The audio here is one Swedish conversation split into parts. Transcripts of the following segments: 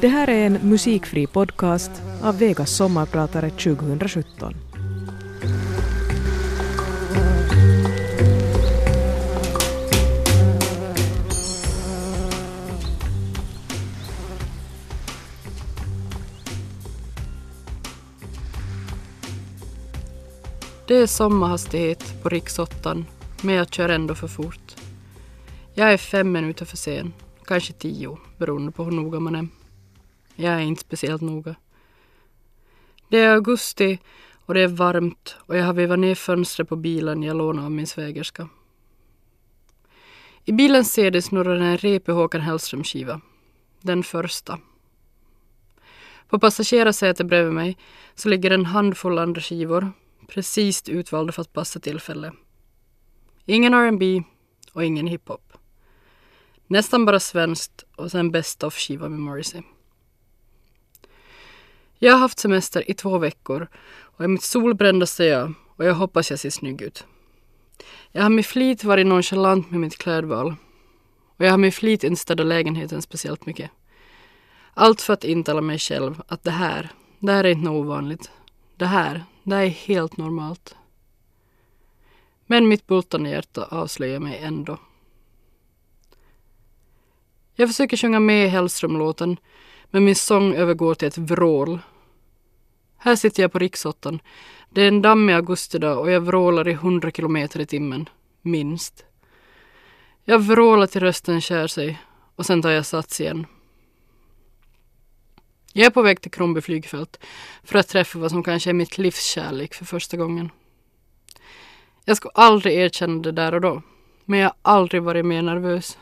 Det här är en musikfri podcast av Vegas sommarpratare 2017. Det är sommarhastighet på riksåttan, men jag kör ändå för fort. Jag är fem minuter för sen, kanske tio, beroende på hur noga man är. Jag är inte speciellt noga. Det är augusti och det är varmt och jag har vevat ner fönstret på bilen jag lånade av min svägerska. I bilens CD snurrar en repig Håkan Hellström-skiva. Den första. På passagerarsätet bredvid mig så ligger en handfull andra skivor precis utvalda för att passa tillfället. Ingen R&B och ingen hiphop. Nästan bara svenskt och sen best of-skiva med Morrissey. Jag har haft semester i två veckor och är mitt solbrändaste jag och jag hoppas jag ser snygg ut. Jag har med flit varit nonchalant med mitt klädval och jag har med flit inte städat lägenheten speciellt mycket. Allt för att intala mig själv att det här, det här är inte något ovanligt. Det här, det här är helt normalt. Men mitt bultande hjärta avslöjar mig ändå. Jag försöker sjunga med i Hellström-låten, men min sång övergår till ett vrål. Här sitter jag på riksåttan. Det är en dammig augustidag och jag vrålar i hundra kilometer i timmen, minst. Jag vrålar till rösten skär sig och sen tar jag sats igen. Jag är på väg till Kronby flygfält för att träffa vad som kanske är mitt livs kärlek för första gången. Jag skulle aldrig erkänna det där och då, men jag har aldrig varit mer nervös.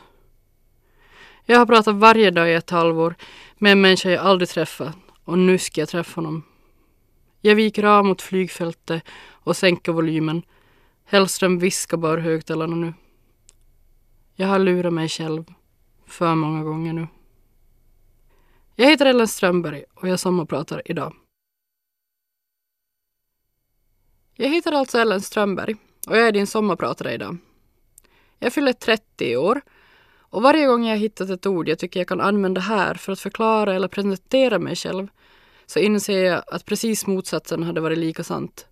Jag har pratat varje dag i ett halvår med en människa jag aldrig träffat och nu ska jag träffa honom. Jag viker av mot flygfältet och sänker volymen. Hellström viskar bara högtalarna nu. Jag har lurat mig själv för många gånger nu. Jag heter Ellen Strömberg och jag sommarpratar idag. Jag heter alltså Ellen Strömberg och jag är din sommarpratare idag. Jag fyller 30 i år och varje gång jag hittat ett ord jag tycker jag kan använda här för att förklara eller presentera mig själv så inser jag att precis motsatsen hade varit lika sant.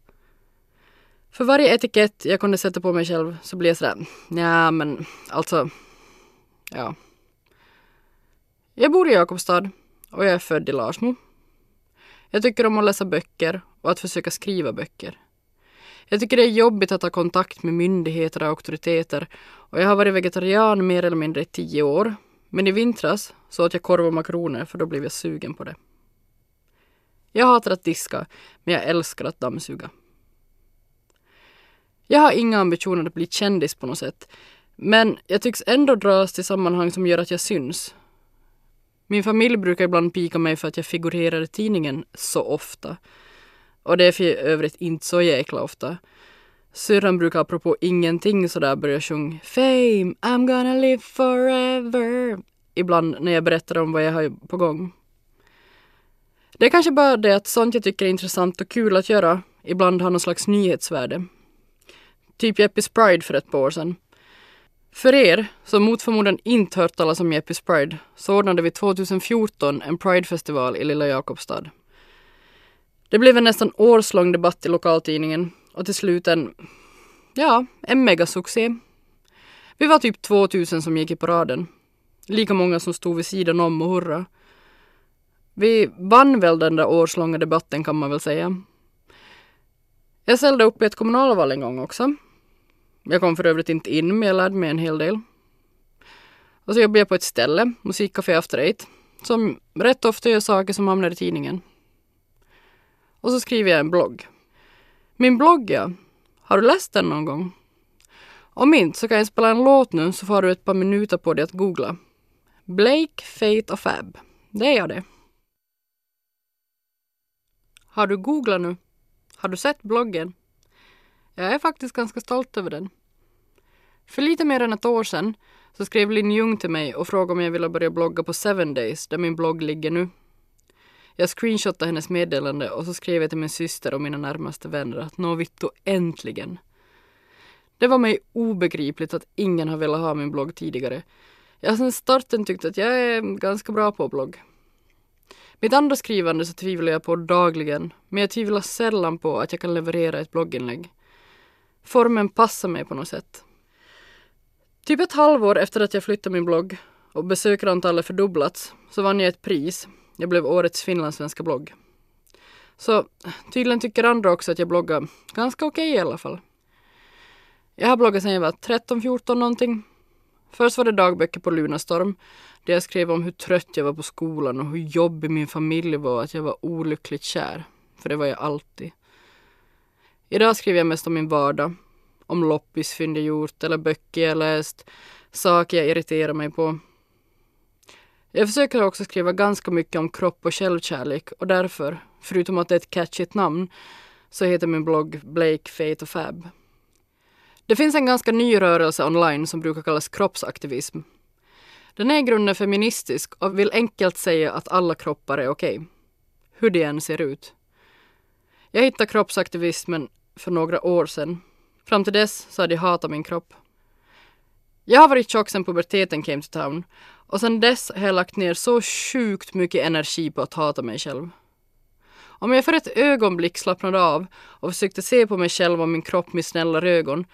För varje etikett jag kunde sätta på mig själv så blir jag sådär, ja men alltså, ja. Jag bor i Jakobstad och jag är född i Larsmo. Jag tycker om att läsa böcker och att försöka skriva böcker. Jag tycker det är jobbigt att ha kontakt med myndigheter och auktoriteter och jag har varit vegetarian mer eller mindre i tio år. Men i vintras så åt jag korv och makroner för då blev jag sugen på det. Jag hatar att diska, men jag älskar att dammsuga. Jag har inga ambitioner att bli kändis på något sätt, men jag tycks ändå dras till sammanhang som gör att jag syns. Min familj brukar ibland pika mig för att jag figurerar i tidningen så ofta. Och det är för övrigt inte så jäkla ofta. Syrran brukar apropå ingenting sådär börja sjunga Fame, I'm gonna live forever. Ibland när jag berättar om vad jag har på gång. Det är kanske bara det att sånt jag tycker är intressant och kul att göra ibland har någon slags nyhetsvärde. Typ Jeppis Pride för ett par år sedan. För er som mot förmodan inte hört talas om Jeppis Pride så ordnade vi 2014 en Pridefestival i Lilla Jakobstad. Det blev en nästan årslång debatt i lokaltidningen och till slut en, ja, en megasuccé. Vi var typ 2000 som gick i paraden. Lika många som stod vid sidan om och hurra. Vi vann väl den där årslånga debatten kan man väl säga. Jag ställde upp i ett kommunalval en gång också. Jag kom för övrigt inte in men jag lärde mig en hel del. Och så jobbade jag på ett ställe, Musikcafé After Eight, som rätt ofta gör saker som hamnar i tidningen. Och så skriver jag en blogg. Min blogg ja, har du läst den någon gång? Om inte så kan jag spela en låt nu så får du ett par minuter på dig att googla. Blake, Fate och Fab. Det är jag det. Har du googlat nu? Har du sett bloggen? Jag är faktiskt ganska stolt över den. För lite mer än ett år sedan så skrev Linn Ljung till mig och frågade om jag ville börja blogga på Seven Days där min blogg ligger nu. Jag screenshotade hennes meddelande och så skrev jag till min syster och mina närmaste vänner att nå vittu äntligen. Det var mig obegripligt att ingen har velat ha min blogg tidigare. Jag har sedan starten tyckt att jag är ganska bra på blogg. Mitt andra skrivande så tvivlar jag på dagligen, men jag tvivlar sällan på att jag kan leverera ett blogginlägg. Formen passar mig på något sätt. Typ ett halvår efter att jag flyttade min blogg och besökarantalet fördubblats så vann jag ett pris. Jag blev årets finlandssvenska blogg. Så tydligen tycker andra också att jag bloggar ganska okej okay i alla fall. Jag har bloggat sedan jag var 13-14 någonting. Först var det dagböcker på Lunarstorm där jag skrev om hur trött jag var på skolan och hur jobbig min familj var och att jag var olyckligt kär. För det var jag alltid. Idag skriver jag mest om min vardag. Om loppisfynd jag gjort eller böcker jag läst. Saker jag irriterar mig på. Jag försöker också skriva ganska mycket om kropp och självkärlek och därför, förutom att det är ett catchigt namn, så heter min blogg Blake, Fate och Fab. Det finns en ganska ny rörelse online som brukar kallas kroppsaktivism. Den är i grunden feministisk och vill enkelt säga att alla kroppar är okej. Okay. Hur de än ser ut. Jag hittade kroppsaktivismen för några år sedan. Fram till dess så hade jag hatat min kropp. Jag har varit tjock sedan puberteten came to town och sedan dess har jag lagt ner så sjukt mycket energi på att hata mig själv. Om jag för ett ögonblick slappnade av och försökte se på mig själv och min kropp med snällare ögon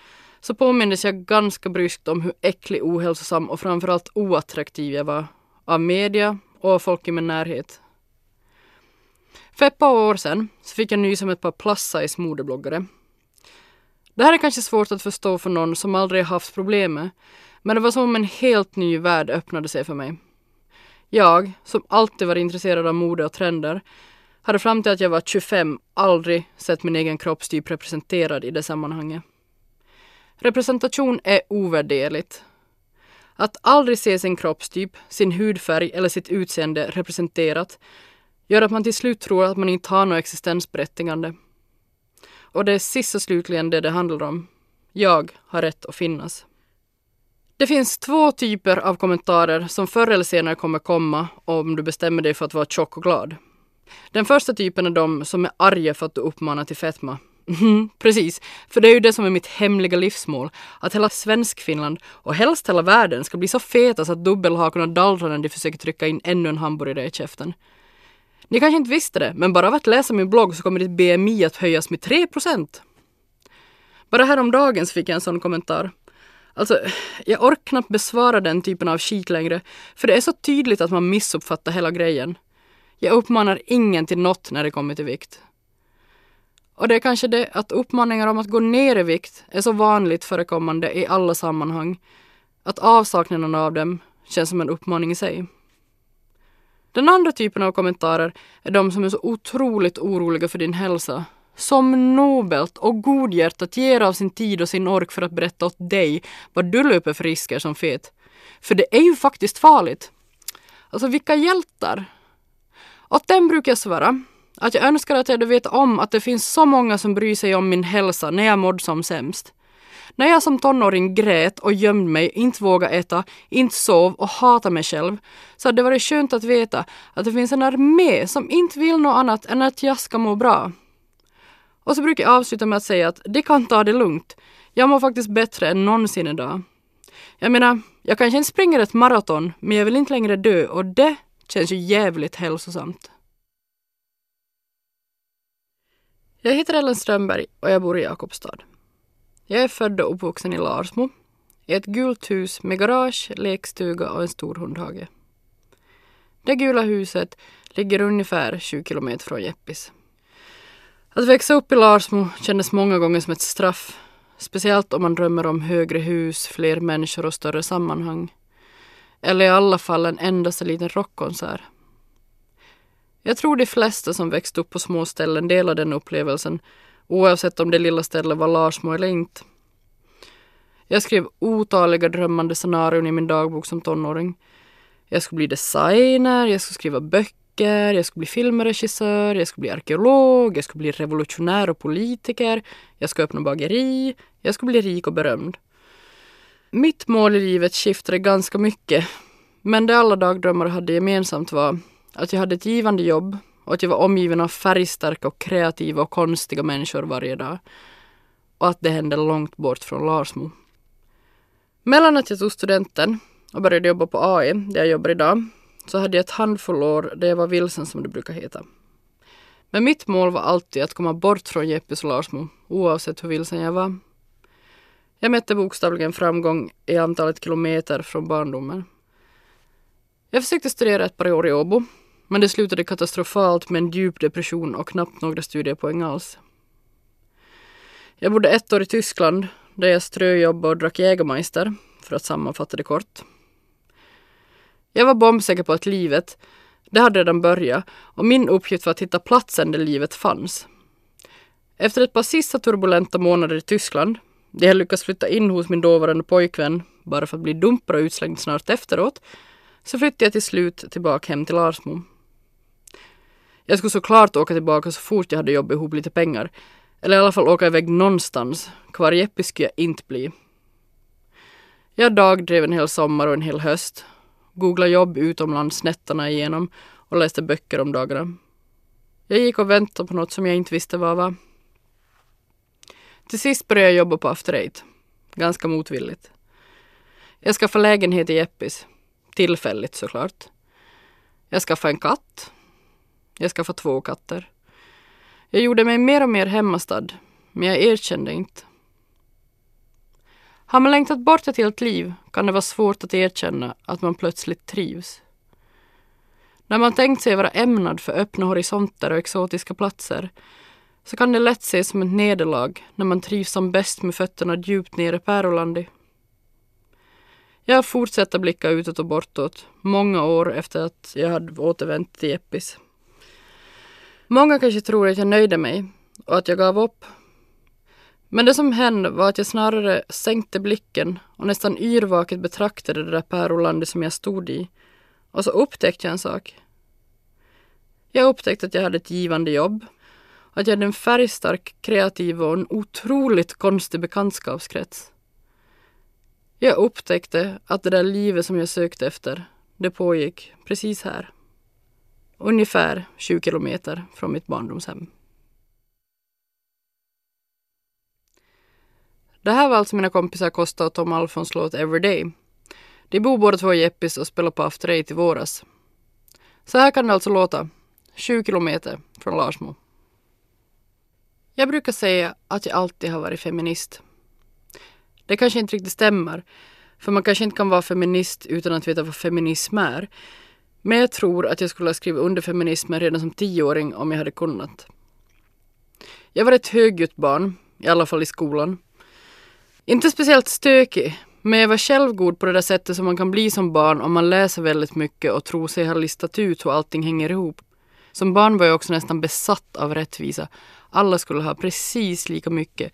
så påmindes jag ganska bryskt om hur äcklig, ohälsosam och framförallt oattraktiv jag var. Av media och av folk i min närhet. För ett par år sedan så fick jag nys om ett par plus-size modebloggare. Det här är kanske svårt att förstå för någon som aldrig haft problem med, men det var som om en helt ny värld öppnade sig för mig. Jag, som alltid var intresserad av mode och trender, hade fram till att jag var 25 aldrig sett min egen kroppstyp representerad i det sammanhanget. Representation är ovärderligt. Att aldrig se sin kroppstyp, sin hudfärg eller sitt utseende representerat gör att man till slut tror att man inte har något existensberättigande. Och det är sist och slutligen det det handlar om. Jag har rätt att finnas. Det finns två typer av kommentarer som förr eller senare kommer komma om du bestämmer dig för att vara tjock och glad. Den första typen är de som är arga för att du uppmanar till fetma. Mm, precis, för det är ju det som är mitt hemliga livsmål. Att hela Svenskfinland och helst hela världen ska bli så feta så att dubbelhakorna dallrar när de försöker trycka in ännu en hamburgare i käften. Ni kanske inte visste det, men bara av att läsa min blogg så kommer ditt BMI att höjas med 3% Bara häromdagen så fick jag en sån kommentar. Alltså, jag orkar knappt besvara den typen av skit längre, för det är så tydligt att man missuppfattar hela grejen. Jag uppmanar ingen till något när det kommer till vikt. Och det är kanske det att uppmaningar om att gå ner i vikt är så vanligt förekommande i alla sammanhang att avsaknaden av dem känns som en uppmaning i sig. Den andra typen av kommentarer är de som är så otroligt oroliga för din hälsa. Som nobelt och godhjärtat ger av sin tid och sin ork för att berätta åt dig vad du löper för risker som fet. För det är ju faktiskt farligt. Alltså vilka hjältar! Åt den brukar jag svara att jag önskar att jag hade vetat om att det finns så många som bryr sig om min hälsa när jag mådde som sämst. När jag som tonåring grät och gömde mig, inte vågade äta, inte sov och hatade mig själv, så hade det varit skönt att veta att det finns en armé som inte vill något annat än att jag ska må bra. Och så brukar jag avsluta med att säga att de kan ta det lugnt. Jag mår faktiskt bättre än någonsin idag. Jag menar, jag kanske inte springer ett maraton, men jag vill inte längre dö och det känns ju jävligt hälsosamt. Jag heter Ellen Strömberg och jag bor i Jakobstad. Jag är född och uppvuxen i Larsmo, i ett gult hus med garage, lekstuga och en stor hundhage. Det gula huset ligger ungefär 20 kilometer från Jeppis. Att växa upp i Larsmo kändes många gånger som ett straff, speciellt om man drömmer om högre hus, fler människor och större sammanhang. Eller i alla fall en endaste liten rockkonsert. Jag tror de flesta som växt upp på små ställen delar den upplevelsen, oavsett om det lilla stället var Larsmo eller inte. Jag skrev otaliga drömmande scenarion i min dagbok som tonåring. Jag skulle bli designer, jag skulle skriva böcker, jag skulle bli filmregissör, jag skulle bli arkeolog, jag skulle bli revolutionär och politiker, jag skulle öppna bageri, jag skulle bli rik och berömd. Mitt mål i livet skiftade ganska mycket, men det alla dagdrömmar hade gemensamt var att jag hade ett givande jobb och att jag var omgiven av färgstarka och kreativa och konstiga människor varje dag. Och att det hände långt bort från Larsmo. Mellan att jag tog studenten och började jobba på AI, där jag jobbar idag, så hade jag ett handfull år där jag var vilsen som det brukar heta. Men mitt mål var alltid att komma bort från Jeppis och Larsmo, oavsett hur vilsen jag var. Jag mätte bokstavligen framgång i antalet kilometer från barndomen. Jag försökte studera ett par år i Åbo, men det slutade katastrofalt med en djup depression och knappt några studiepoäng alls. Jag bodde ett år i Tyskland där jag ströjobbade och drack Jägermeister, för att sammanfatta det kort. Jag var bombsäker på att livet, det hade redan börjat och min uppgift var att hitta platsen där livet fanns. Efter ett par sista turbulenta månader i Tyskland, där jag lyckats flytta in hos min dåvarande pojkvän bara för att bli dumpad och utslängd snart efteråt, så flyttade jag till slut tillbaka hem till Larsmo. Jag skulle såklart åka tillbaka så fort jag hade jobbat ihop lite pengar. Eller i alla fall åka iväg någonstans. Kvar Jeppis skulle jag inte bli. Jag dagdrev en hel sommar och en hel höst. Googlade jobb utomlands nätterna igenom och läste böcker om dagarna. Jag gick och väntade på något som jag inte visste vad var. Till sist började jag jobba på After Eight. Ganska motvilligt. Jag skaffade lägenhet i Jeppis. Tillfälligt såklart. Jag skaffade en katt. Jag skaffade två katter. Jag gjorde mig mer och mer hemmastad, men jag erkände inte. Har man längtat bort ett helt liv kan det vara svårt att erkänna att man plötsligt trivs. När man tänkt sig vara ämnad för öppna horisonter och exotiska platser så kan det lätt ses som ett nederlag när man trivs som bäst med fötterna djupt nere Pärolandi. Jag har fortsatt att blicka utåt och bortåt många år efter att jag hade återvänt till Jeppis. Många kanske tror att jag nöjde mig och att jag gav upp. Men det som hände var att jag snarare sänkte blicken och nästan yrvaket betraktade det där Pärolandet som jag stod i. Och så upptäckte jag en sak. Jag upptäckte att jag hade ett givande jobb, att jag hade en färgstark, kreativ och en otroligt konstig bekantskapskrets. Jag upptäckte att det där livet som jag sökte efter, det pågick precis här. Ungefär 20 kilometer från mitt barndomshem. Det här var alltså mina kompisar Kosta och Tom Alfons låt Everyday. De bor båda två i Jeppis och spelar på After Eight i våras. Så här kan det alltså låta, 20 kilometer från Larsmo. Jag brukar säga att jag alltid har varit feminist. Det kanske inte riktigt stämmer, för man kanske inte kan vara feminist utan att veta vad feminism är. Men jag tror att jag skulle ha skrivit under feminismen redan som tioåring om jag hade kunnat. Jag var ett högljutt barn, i alla fall i skolan. Inte speciellt stökig, men jag var självgod på det där sättet som man kan bli som barn om man läser väldigt mycket och tror sig ha listat ut hur allting hänger ihop. Som barn var jag också nästan besatt av rättvisa. Alla skulle ha precis lika mycket.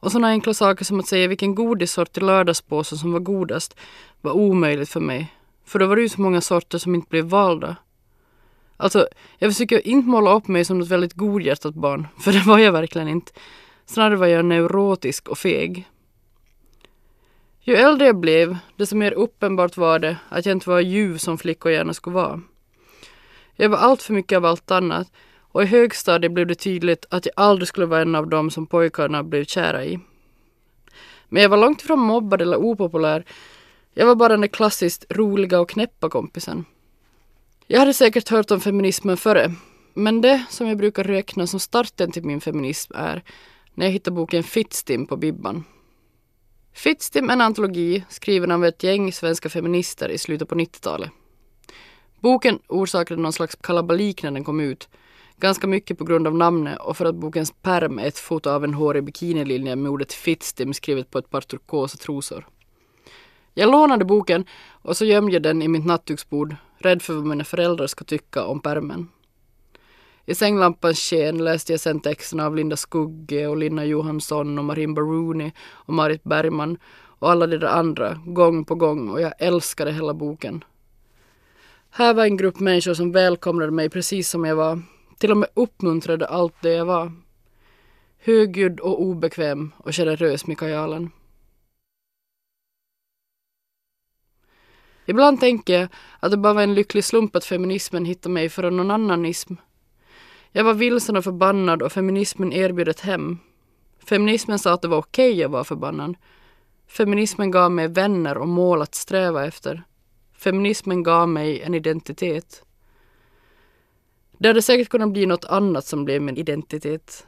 Och sådana enkla saker som att säga vilken godissort i lördagspåsen som var godast var omöjligt för mig. För då var det ju så många sorter som inte blev valda. Alltså, jag försöker inte måla upp mig som något väldigt godhjärtat barn, för det var jag verkligen inte. Snarare var jag neurotisk och feg. Ju äldre jag blev, desto mer uppenbart var det att jag inte var ljuv som flickor gärna skulle vara. Jag var allt för mycket av allt annat och i högstadiet blev det tydligt att jag aldrig skulle vara en av dem som pojkarna blev kära i. Men jag var långt ifrån mobbad eller opopulär. Jag var bara den där klassiskt roliga och knäppa kompisen. Jag hade säkert hört om feminismen före, men det som jag brukar räkna som starten till min feminism är när jag hittade boken Fittstim på Bibban. Fittstim är en antologi skriven av ett gäng svenska feminister i slutet på 90-talet. Boken orsakade någon slags kalabalik när den kom ut. Ganska mycket på grund av namnet och för att bokens perm är ett foto av en hårig bikinilinje med ordet Fittstim skrivet på ett par turkosa trosor. Jag lånade boken och så gömde jag den i mitt nattduksbord, rädd för vad mina föräldrar ska tycka om permen. I sänglampans sken läste jag sen texterna av Linda Skugge och Linna Johansson och Marimba Rooney och Marit Bergman och alla de där andra gång på gång och jag älskade hela boken. Här var en grupp människor som välkomnade mig precis som jag var, till och med uppmuntrade allt det jag var. Högljudd och obekväm och generös med kajalen. Ibland tänker jag att det bara var en lycklig slump att feminismen hittade mig från någon annanism. Jag var vilsen och förbannad och feminismen erbjöd ett hem. Feminismen sa att det var okej okay att vara förbannad. Feminismen gav mig vänner och mål att sträva efter. Feminismen gav mig en identitet. Det hade säkert kunnat bli något annat som blev min identitet.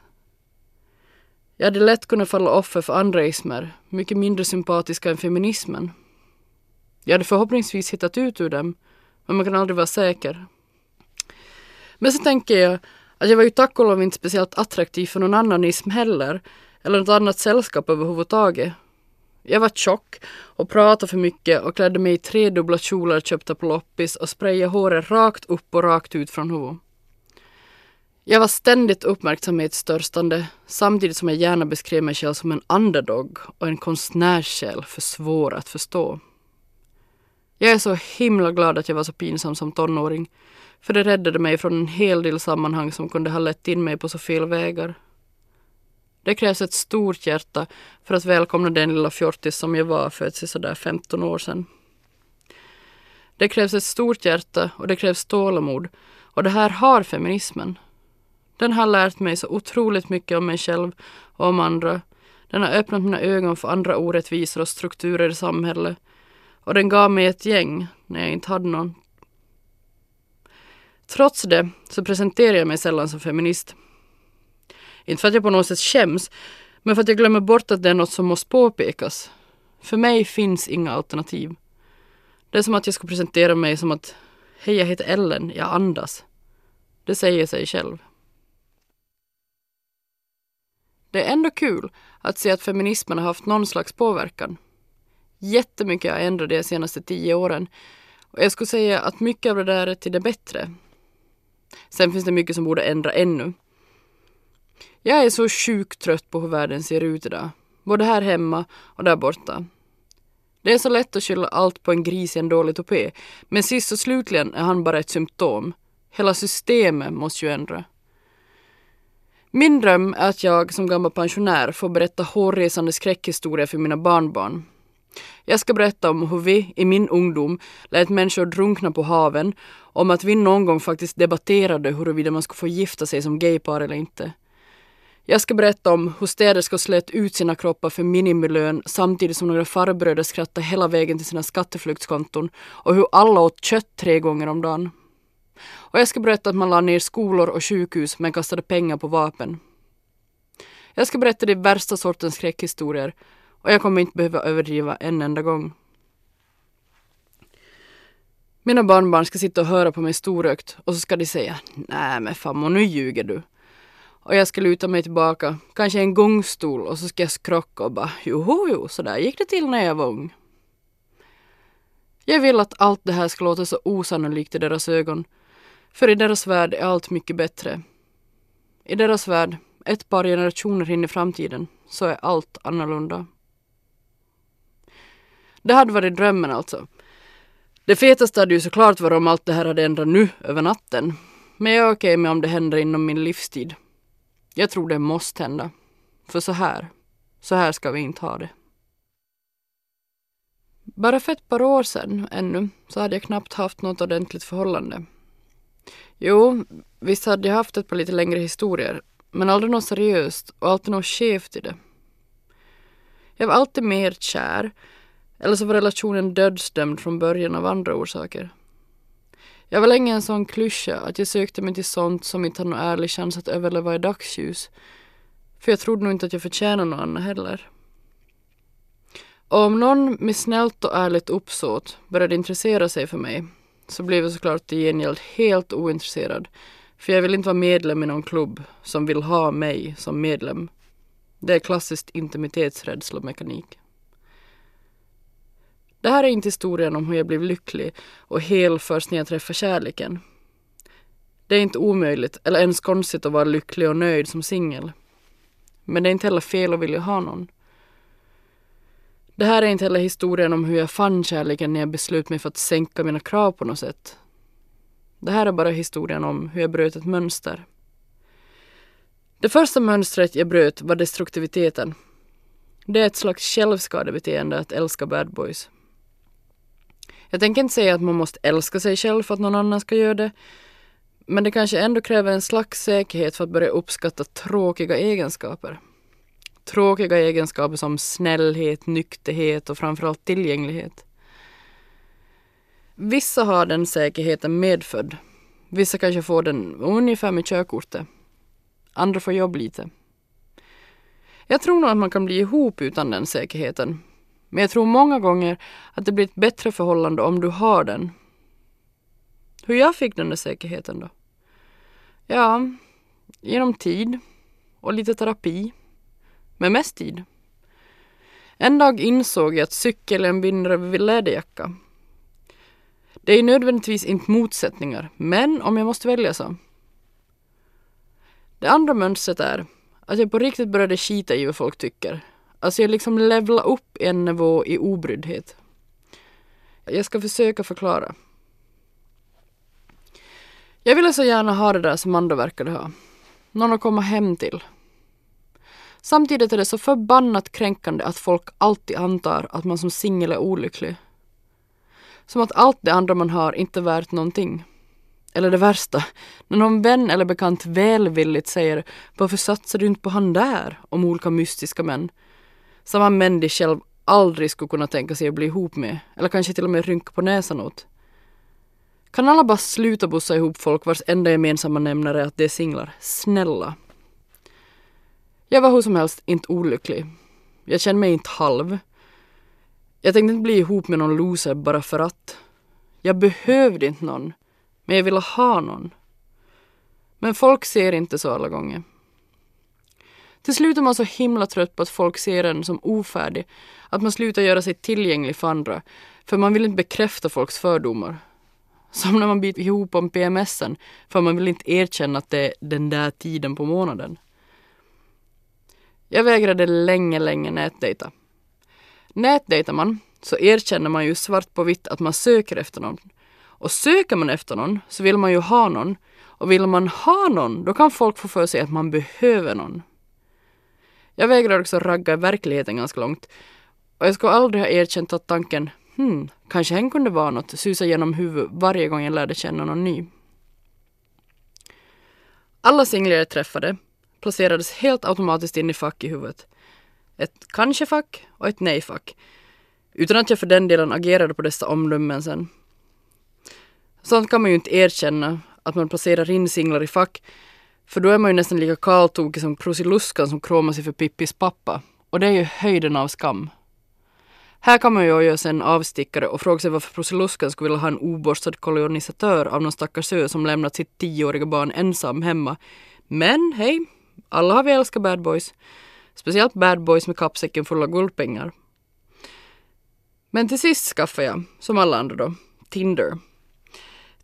Jag hade lätt kunnat falla offer för andra ismer, mycket mindre sympatiska än feminismen. Jag hade förhoppningsvis hittat ut ur dem, men man kan aldrig vara säker. Men så tänker jag att jag var ju tack och lov inte speciellt attraktiv för någon annan ism heller, eller något annat sällskap överhuvudtaget. Jag var tjock och pratade för mycket och klädde mig i tre dubbla kjolar köpta på loppis och sprayade håret rakt upp och rakt ut från huvudet. Jag var ständigt uppmärksamhetsstörstande samtidigt som jag gärna beskrev mig själv som en underdog och en konstnärssjäl för svår att förstå. Jag är så himla glad att jag var så pinsam som tonåring för det räddade mig från en hel del sammanhang som kunde ha lett in mig på så fel vägar. Det krävs ett stort hjärta för att välkomna den lilla fjortis som jag var för sådär 15 år sedan. Det krävs ett stort hjärta och det krävs tålamod och det här har feminismen. Den har lärt mig så otroligt mycket om mig själv och om andra. Den har öppnat mina ögon för andra orättvisor och strukturer i samhället. Och den gav mig ett gäng när jag inte hade någon. Trots det så presenterar jag mig sällan som feminist. Inte för att jag på något sätt skäms, men för att jag glömmer bort att det är något som måste påpekas. För mig finns inga alternativ. Det är som att jag ska presentera mig som att Hej, jag heter Ellen, jag andas. Det säger sig själv. Det är ändå kul att se att feminismen har haft någon slags påverkan. Jättemycket har ändrat de senaste tio åren och jag skulle säga att mycket av det där är till det bättre. Sen finns det mycket som borde ändra ännu. Jag är så sjukt trött på hur världen ser ut idag, både här hemma och där borta. Det är så lätt att skylla allt på en gris i en dålig tupé, men sist och slutligen är han bara ett symptom. Hela systemet måste ju ändra. Min dröm är att jag som gammal pensionär får berätta hårresande skräckhistorier för mina barnbarn. Jag ska berätta om hur vi i min ungdom lät människor drunkna på haven, om att vi någon gång faktiskt debatterade huruvida man skulle få gifta sig som gaypar eller inte. Jag ska berätta om hur städerskor slet ut sina kroppar för minimilön samtidigt som några farbröder skrattade hela vägen till sina skatteflyktskonton och hur alla åt kött tre gånger om dagen. Och jag ska berätta att man la ner skolor och sjukhus men kastade pengar på vapen. Jag ska berätta de värsta sortens skräckhistorier och jag kommer inte behöva överdriva en enda gång. Mina barnbarn ska sitta och höra på mig storögt och så ska de säga Nej men farmor nu ljuger du. Och jag ska luta mig tillbaka, kanske en gångstol och så ska jag skrocka och bara joho jo, så där gick det till när jag var ung. Jag vill att allt det här ska låta så osannolikt i deras ögon för i deras värld är allt mycket bättre. I deras värld, ett par generationer in i framtiden, så är allt annorlunda. Det hade varit drömmen alltså. Det fetaste hade ju såklart varit om allt det här hade ändrat nu över natten. Men jag är okej med om det händer inom min livstid. Jag tror det måste hända. För så här, så här ska vi inte ha det. Bara för ett par år sedan ännu så hade jag knappt haft något ordentligt förhållande. Jo, visst hade jag haft ett par lite längre historier, men aldrig något seriöst och alltid något skevt i det. Jag var alltid mer kär, eller så var relationen dödsdömd från början av andra orsaker. Jag var länge en sån klyscha att jag sökte mig till sånt som inte hade någon ärlig chans att överleva i dagsljus. För jag trodde nog inte att jag förtjänade något annat heller. Och om någon med snällt och ärligt uppsåt började intressera sig för mig så blev jag såklart i gengäld helt ointresserad. För jag vill inte vara medlem i någon klubb som vill ha mig som medlem. Det är klassiskt intimitetsrädslomekanik. mekanik. Det här är inte historien om hur jag blev lycklig och hel först när jag träffade kärleken. Det är inte omöjligt eller ens konstigt att vara lycklig och nöjd som singel. Men det är inte heller fel att vilja ha någon. Det här är inte heller historien om hur jag fann kärleken när jag beslöt mig för att sänka mina krav på något sätt. Det här är bara historien om hur jag bröt ett mönster. Det första mönstret jag bröt var destruktiviteten. Det är ett slags självskadebeteende att älska bad boys. Jag tänker inte säga att man måste älska sig själv för att någon annan ska göra det. Men det kanske ändå kräver en slags säkerhet för att börja uppskatta tråkiga egenskaper. Tråkiga egenskaper som snällhet, nykterhet och framförallt tillgänglighet. Vissa har den säkerheten medfödd. Vissa kanske får den ungefär med körkortet. Andra får jobb lite. Jag tror nog att man kan bli ihop utan den säkerheten. Men jag tror många gånger att det blir ett bättre förhållande om du har den. Hur jag fick den där säkerheten då? Ja, genom tid och lite terapi. Men mest tid. En dag insåg jag att cykel är en vinnare vid läderjacka. Det är nödvändigtvis inte motsättningar, men om jag måste välja så. Det andra mönstret är att jag på riktigt började skita i vad folk tycker. Alltså jag liksom levlar upp en nivå i obryddhet. Jag ska försöka förklara. Jag ville så gärna ha det där som andra verkade ha. Någon att komma hem till. Samtidigt är det så förbannat kränkande att folk alltid antar att man som singel är olycklig. Som att allt det andra man har inte är värt någonting. Eller det värsta, när någon vän eller bekant välvilligt säger varför satsar du inte på han där om olika mystiska män. Samma män de själv aldrig skulle kunna tänka sig att bli ihop med eller kanske till och med rynka på näsan åt. Kan alla bara sluta bussa ihop folk vars enda gemensamma nämnare är att de är singlar? Snälla. Jag var hur som helst inte olycklig. Jag kände mig inte halv. Jag tänkte inte bli ihop med någon loser bara för att. Jag behövde inte någon. Men jag ville ha någon. Men folk ser inte så alla gånger. Till slut är man så himla trött på att folk ser en som ofärdig att man slutar göra sig tillgänglig för andra för man vill inte bekräfta folks fördomar. Som när man biter ihop om PMSen för man vill inte erkänna att det är den där tiden på månaden. Jag vägrade länge, länge nätdejta. Nätdejtar man så erkänner man ju svart på vitt att man söker efter någon. Och söker man efter någon så vill man ju ha någon. Och vill man ha någon då kan folk få för sig att man behöver någon. Jag vägrar också ragga i verkligheten ganska långt. Och jag skulle aldrig ha erkänt att tanken hmm, kanske hen kunde vara något susa genom huvudet varje gång jag lärde känna någon ny. Alla singlar jag träffade placerades helt automatiskt in i fack i huvudet. Ett kanske-fack och ett nej-fack. Utan att jag för den delen agerade på dessa omdömen sen. Sånt kan man ju inte erkänna, att man placerar in singlar i fack, för då är man ju nästan lika kaltokig som Prusiluskan som kråmar sig för Pippis pappa. Och det är ju höjden av skam. Här kan man ju göra sig en avstickare och fråga sig varför Prusiluskan skulle vilja ha en oborstad kolonisatör av någon stackars ö som lämnat sitt tioåriga barn ensam hemma. Men hej, alla har vi älskat bad boys. Speciellt bad boys med kappsäcken full av guldpengar. Men till sist skaffade jag, som alla andra då, Tinder.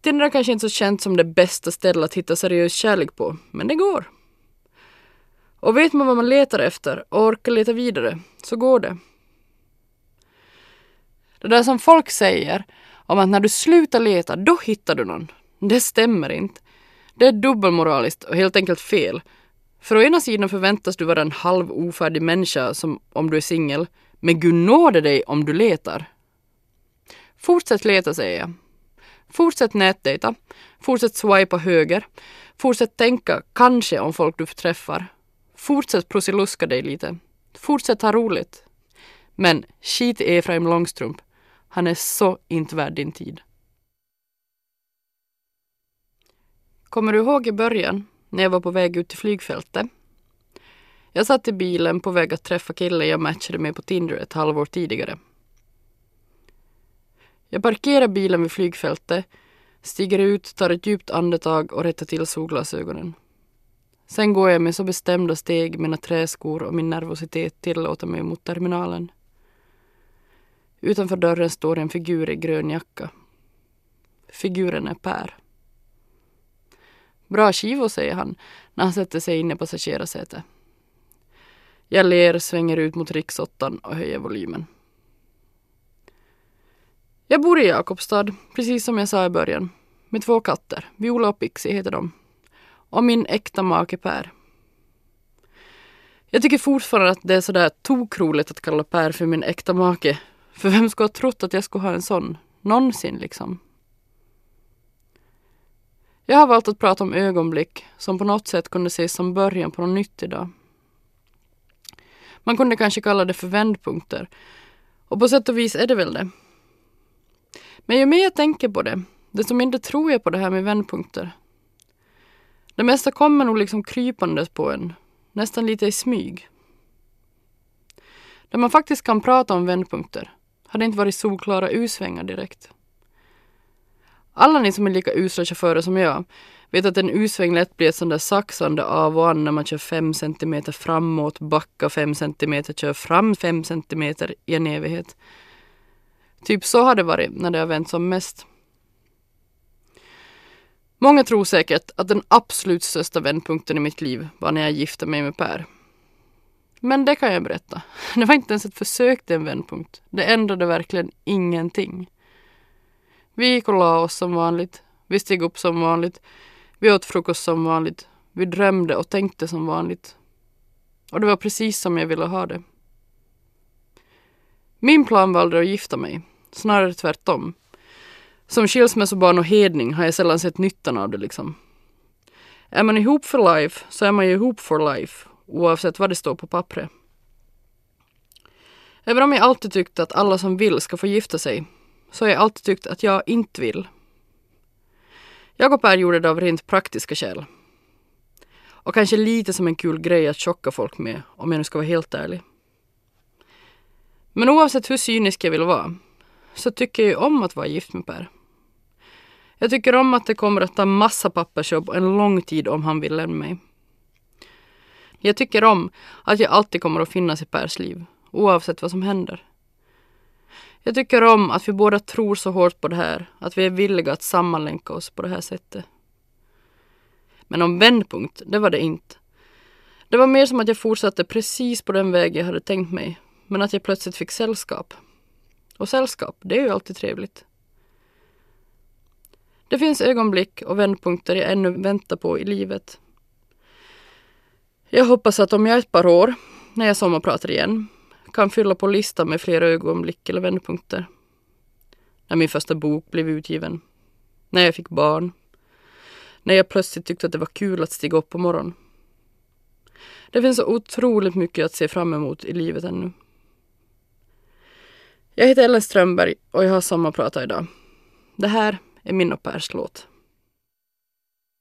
Tinder har kanske inte så känt som det bästa stället att hitta seriös kärlek på, men det går. Och vet man vad man letar efter och orkar leta vidare, så går det. Det där som folk säger om att när du slutar leta, då hittar du någon. Det stämmer inte. Det är dubbelmoraliskt och helt enkelt fel. För å ena sidan förväntas du vara en halv ofärdig människa som om du är singel, men Gud nåde dig om du letar. Fortsätt leta säger jag. Fortsätt nätdejta. Fortsätt swipa höger. Fortsätt tänka kanske om folk du träffar. Fortsätt prosiluska dig lite. Fortsätt ha roligt. Men skit i Efraim Långstrump. Han är så inte värd din tid. Kommer du ihåg i början när jag var på väg ut till flygfältet? Jag satt i bilen på väg att träffa killen jag matchade med på Tinder ett halvår tidigare. Jag parkerar bilen vid flygfältet, stiger ut, tar ett djupt andetag och rättar till solglasögonen. Sen går jag med så bestämda steg mina träskor och min nervositet tillåter mig mot terminalen. Utanför dörren står en figur i grön jacka. Figuren är Per. Bra skivo, säger han när han sätter sig in i passagerarsätet. Jag ler, svänger ut mot riksåttan och höjer volymen. Jag bor i Jakobstad, precis som jag sa i början. Med två katter, Viola och Pixie heter de. Och min äkta make Per. Jag tycker fortfarande att det är sådär tokroligt att kalla Per för min äkta make. För vem skulle ha trott att jag skulle ha en sån? Någonsin liksom. Jag har valt att prata om ögonblick som på något sätt kunde ses som början på något nytt idag. Man kunde kanske kalla det för vändpunkter. Och på sätt och vis är det väl det. Men ju mer jag tänker på det, desto mindre tror jag på det här med vändpunkter. Det mesta kommer nog liksom krypandes på en, nästan lite i smyg. Där man faktiskt kan prata om vändpunkter har det inte varit solklara U-svängar direkt. Alla ni som är lika usla chaufförer som jag vet att en U-sväng lätt blir ett sånt där saxande av och an när man kör fem centimeter framåt, backar fem centimeter, kör fram fem centimeter i en evighet. Typ så har det varit när det har vänt som mest. Många tror säkert att den absolut största vändpunkten i mitt liv var när jag gifte mig med Per. Men det kan jag berätta. Det var inte ens ett försök till en vändpunkt. Det ändrade verkligen ingenting. Vi gick och la oss som vanligt. Vi steg upp som vanligt. Vi åt frukost som vanligt. Vi drömde och tänkte som vanligt. Och det var precis som jag ville ha det. Min plan var aldrig att gifta mig. Snarare tvärtom. Som skilsmässobarn och hedning har jag sällan sett nyttan av det liksom. Är man ihop för life så är man ju ihop for life oavsett vad det står på pappret. Även om jag alltid tyckt att alla som vill ska få gifta sig så har jag alltid tyckt att jag inte vill. Jag och Per gjorde det av rent praktiska skäl. Och kanske lite som en kul grej att chocka folk med, om jag nu ska vara helt ärlig. Men oavsett hur cynisk jag vill vara, så tycker jag ju om att vara gift med Per. Jag tycker om att det kommer att ta massa pappersjobb och en lång tid om han vill lämna mig. Jag tycker om att jag alltid kommer att finnas i Pers liv, oavsett vad som händer. Jag tycker om att vi båda tror så hårt på det här, att vi är villiga att sammanlänka oss på det här sättet. Men om vändpunkt, det var det inte. Det var mer som att jag fortsatte precis på den väg jag hade tänkt mig, men att jag plötsligt fick sällskap. Och sällskap, det är ju alltid trevligt. Det finns ögonblick och vändpunkter jag ännu väntar på i livet. Jag hoppas att om jag ett par år, när jag sommarpratar igen, kan fylla på listan med flera ögonblick eller vändpunkter. När min första bok blev utgiven. När jag fick barn. När jag plötsligt tyckte att det var kul att stiga upp på morgonen. Det finns så otroligt mycket att se fram emot i livet ännu. Jag heter Ellen Strömberg och jag har sommarpratat idag. Det här är min och Pers låt.